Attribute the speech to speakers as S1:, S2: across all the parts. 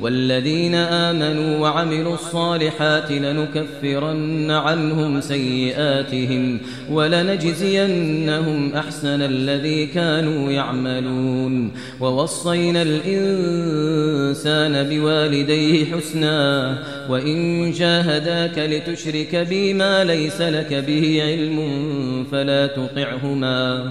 S1: والذين آمنوا وعملوا الصالحات لنكفرن عنهم سيئاتهم ولنجزينهم أحسن الذي كانوا يعملون ووصينا الإنسان بوالديه حسنا وإن جاهداك لتشرك بي ما ليس لك به علم فلا تطعهما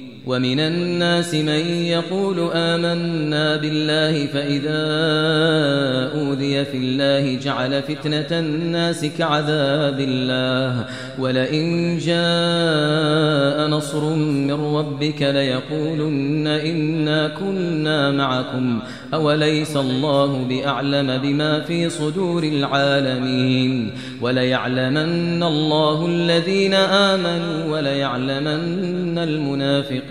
S1: ومن الناس من يقول آمنا بالله فإذا أوذي في الله جعل فتنة الناس كعذاب الله ولئن جاء نصر من ربك ليقولن إنا كنا معكم أوليس الله بأعلم بما في صدور العالمين وليعلمن الله الذين آمنوا وليعلمن المنافقين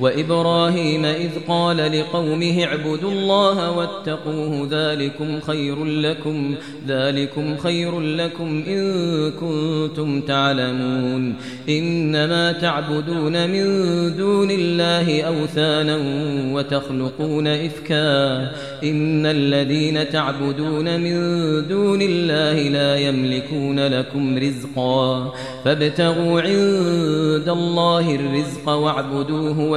S1: وإبراهيم إذ قال لقومه اعبدوا الله واتقوه ذلكم خير لكم ذلكم خير لكم إن كنتم تعلمون إنما تعبدون من دون الله أوثانا وتخلقون إفكا إن الذين تعبدون من دون الله لا يملكون لكم رزقا فابتغوا عند الله الرزق واعبدوه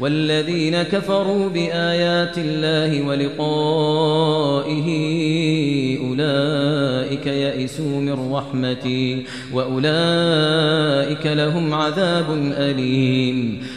S1: والذين كفروا بآيات الله ولقائه أولئك يئسوا من رحمتي وأولئك لهم عذاب أليم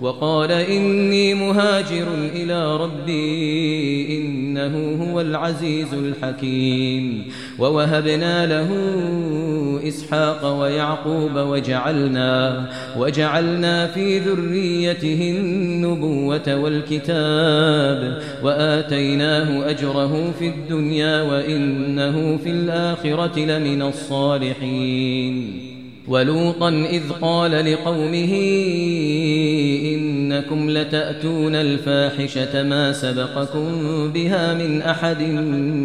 S1: وقال إني مهاجر إلى ربي إنه هو العزيز الحكيم ووهبنا له إسحاق ويعقوب وجعلنا وجعلنا في ذريته النبوة والكتاب وآتيناه أجره في الدنيا وإنه في الآخرة لمن الصالحين ولوطا إذ قال لقومه إنكم لتأتون الفاحشة ما سبقكم بها من أحد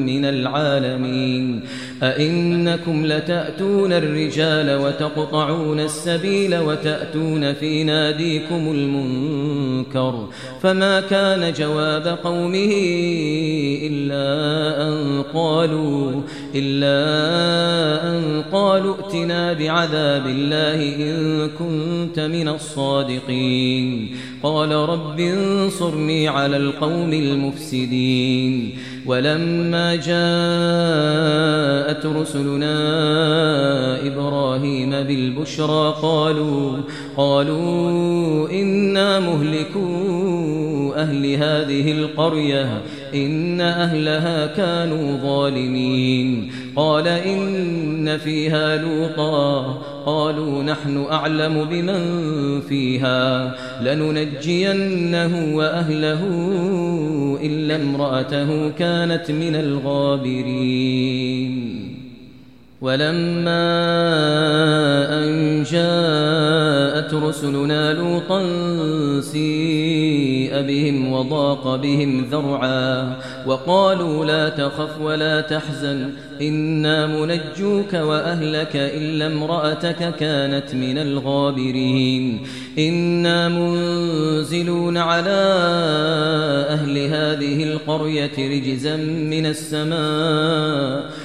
S1: من العالمين أئنكم لتأتون الرجال وتقطعون السبيل وتأتون في ناديكم المنكر فما كان جواب قومه إلا أن قالوا إلا أن ائتنا بعذاب الله إن كنت من الصادقين قال رب انصرني على القوم المفسدين ولما جاءت رسلنا إبراهيم بالبشرى قالوا قالوا إنا مهلكون أهل هذه القرية إن أهلها كانوا ظالمين قال إن فيها لوطا قالوا نحن أعلم بمن فيها لننجينه وأهله إلا امرأته كانت من الغابرين ولما أن جاءت رسلنا لوطا سيء بهم وضاق بهم ذرعا وقالوا لا تخف ولا تحزن إنا منجوك وأهلك إلا امرأتك كانت من الغابرين إنا منزلون على أهل هذه القرية رجزا من السماء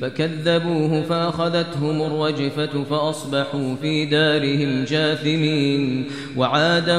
S1: فكذبوه فاخذتهم الرجفة فأصبحوا في دارهم جاثمين وعادا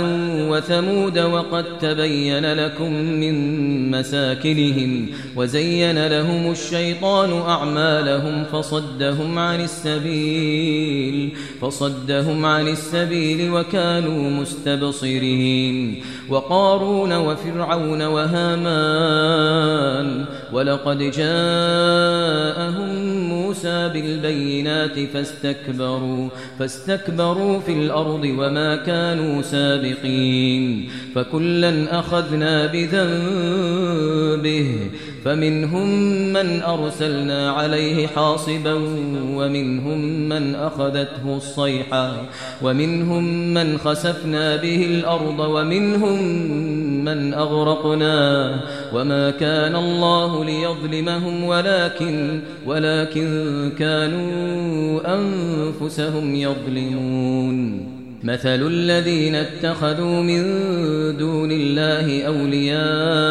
S1: وثمود وقد تبين لكم من مساكنهم وزين لهم الشيطان أعمالهم فصدهم عن السبيل فصدهم عن السبيل وكانوا مستبصرين وقارون وفرعون وهامان ولقد جاءهم موسى بالبينات فاستكبروا فاستكبروا في الأرض وما كانوا سابقين فكلا أخذنا بذنبه فمنهم من أرسلنا عليه حاصبا ومنهم من أخذته الصيحة ومنهم من خسفنا به الأرض ومنهم من أغرقنا وما كان الله ليظلمهم ولكن ولكن كانوا أنفسهم يظلمون مثل الذين اتخذوا من دون الله أولياء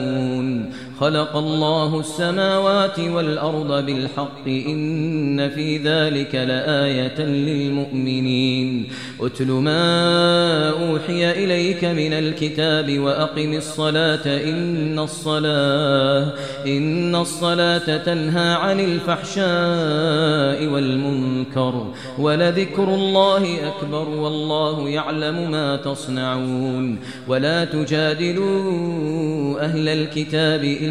S1: خلق الله السماوات والأرض بالحق إن في ذلك لآية للمؤمنين أتل ما أوحي إليك من الكتاب وأقم الصلاة إن الصلاة إن الصلاة تنهى عن الفحشاء والمنكر ولذكر الله أكبر والله يعلم ما تصنعون ولا تجادلوا أهل الكتاب إلا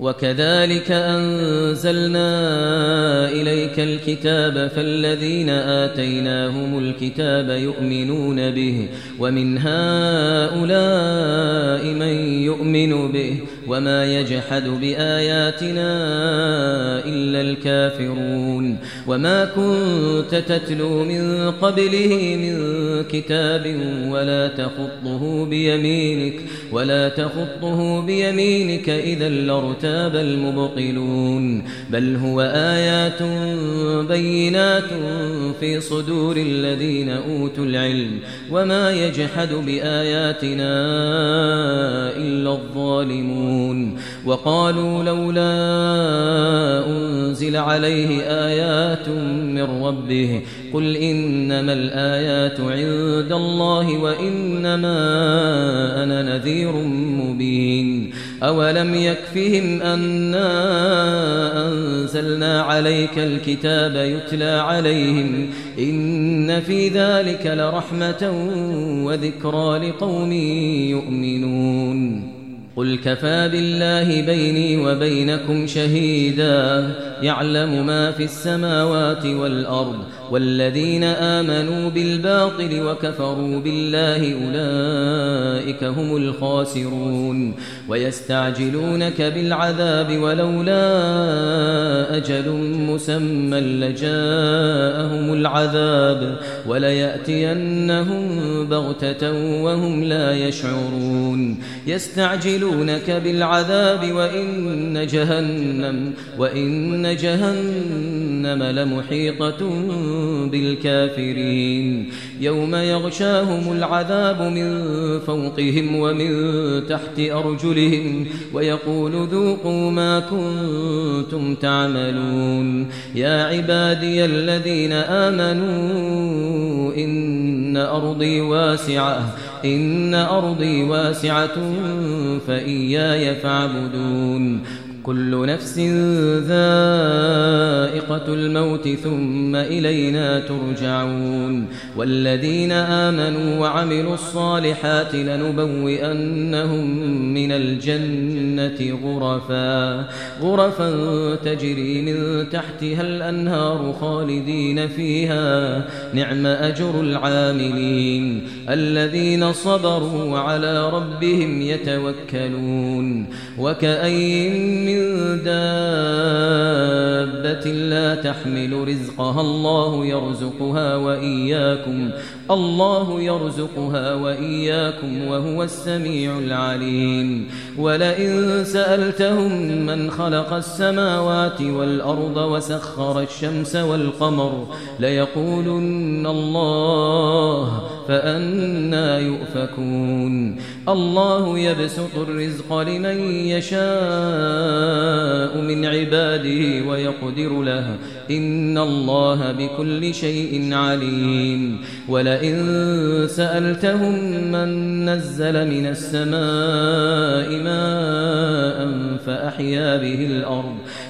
S1: وكذلك أنزلنا إليك الكتاب فالذين آتيناهم الكتاب يؤمنون به ومن هؤلاء من يؤمن به وما يجحد بآياتنا إلا الكافرون وما كنت تتلو من قبله من كتاب ولا تخطه بيمينك ولا تخطه بيمينك إذا لارتاب المبطلون بل هو آيات بينات في صدور الذين أوتوا العلم وما يجحد بآياتنا إلا الظالمون يعلمون وقالوا لولا أنزل عليه آيات من ربه قل إنما الآيات عند الله وإنما أنا نذير مبين أولم يكفهم أنا أنزلنا عليك الكتاب يتلى عليهم إن في ذلك لرحمة وذكرى لقوم يؤمنون قل كفى بالله بيني وبينكم شهيدا يعلم ما في السماوات والأرض والذين آمنوا بالباطل وكفروا بالله أولئك هم الخاسرون ويستعجلونك بالعذاب ولولا أجل مسمى لجاءهم العذاب وليأتينهم بغتة وهم لا يشعرون يستعجلونك بالعذاب وإن جهنم وإن إن جهنم لمحيطة بالكافرين يوم يغشاهم العذاب من فوقهم ومن تحت أرجلهم ويقول ذوقوا ما كنتم تعملون يا عبادي الذين آمنوا إن أرضي واسعة إن أرضي واسعة فإياي فاعبدون كل نفس ذائقة الموت ثم إلينا ترجعون والذين آمنوا وعملوا الصالحات لنبوئنهم من الجنة غرفا غرفا تجري من تحتها الأنهار خالدين فيها نعم أجر العاملين الذين صبروا وعلى ربهم يتوكلون وكأي من دابة لا تحمل رزقها الله يرزقها وإياكم الله يرزقها وإياكم وهو السميع العليم ولئن سألتهم من خلق السماوات والأرض وسخر الشمس والقمر ليقولن الله فأنا يؤفكون الله يبسط الرزق لمن يشاء من عباده ويقدر له إن الله بكل شيء عليم ولئن سألتهم من نزل من السماء ماء فأحيا به الأرض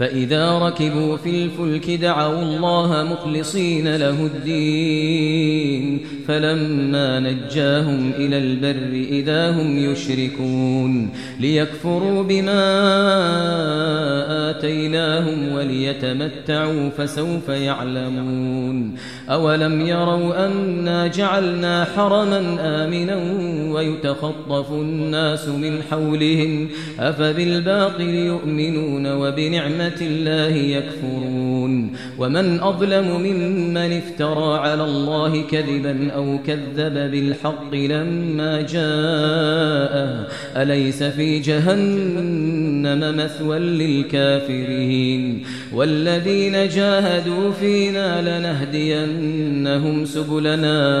S1: فإذا ركبوا في الفلك دعوا الله مخلصين له الدين فلما نجاهم إلى البر إذا هم يشركون ليكفروا بما آتيناهم وليتمتعوا فسوف يعلمون أولم يروا أنا جعلنا حرما آمنا ويتخطف الناس من حولهم أفبالباطل يؤمنون وبنعمة بآيات الله يكفرون ومن أظلم ممن افترى على الله كذبا أو كذب بالحق لما جَاءَ أليس في جهنم مثوى للكافرين والذين جاهدوا فينا لنهدينهم سبلنا